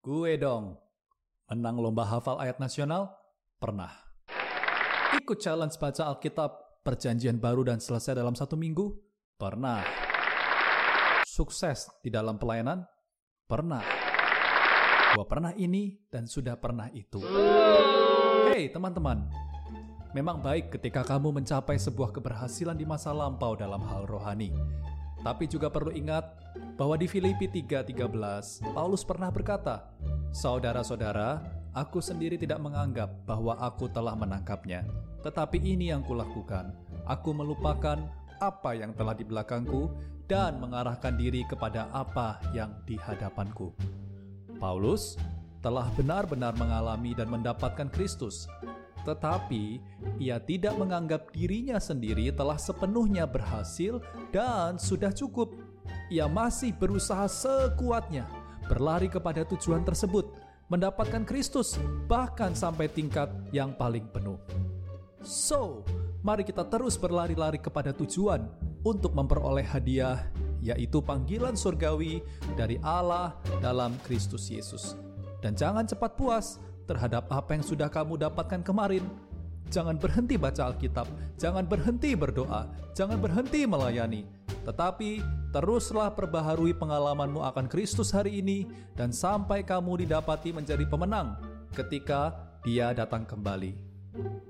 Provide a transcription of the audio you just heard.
Gue dong. Menang lomba hafal ayat nasional? Pernah. Ikut challenge baca Alkitab perjanjian baru dan selesai dalam satu minggu? Pernah. Sukses di dalam pelayanan? Pernah. Gua pernah ini dan sudah pernah itu. Hei teman-teman, memang baik ketika kamu mencapai sebuah keberhasilan di masa lampau dalam hal rohani. Tapi juga perlu ingat bahwa di Filipi 3:13 Paulus pernah berkata, "Saudara-saudara, aku sendiri tidak menganggap bahwa aku telah menangkapnya, tetapi ini yang kulakukan. Aku melupakan apa yang telah di belakangku dan mengarahkan diri kepada apa yang di hadapanku." Paulus telah benar-benar mengalami dan mendapatkan Kristus, tetapi ia tidak menganggap dirinya sendiri telah sepenuhnya berhasil dan sudah cukup. Ia masih berusaha sekuatnya berlari kepada tujuan tersebut, mendapatkan Kristus, bahkan sampai tingkat yang paling penuh. So, mari kita terus berlari-lari kepada tujuan untuk memperoleh hadiah, yaitu panggilan surgawi dari Allah dalam Kristus Yesus. Dan jangan cepat puas, terhadap apa yang sudah kamu dapatkan kemarin. Jangan berhenti baca Alkitab, jangan berhenti berdoa, jangan berhenti melayani, tetapi teruslah perbaharui pengalamanmu akan Kristus hari ini dan sampai kamu didapati menjadi pemenang ketika Dia datang kembali.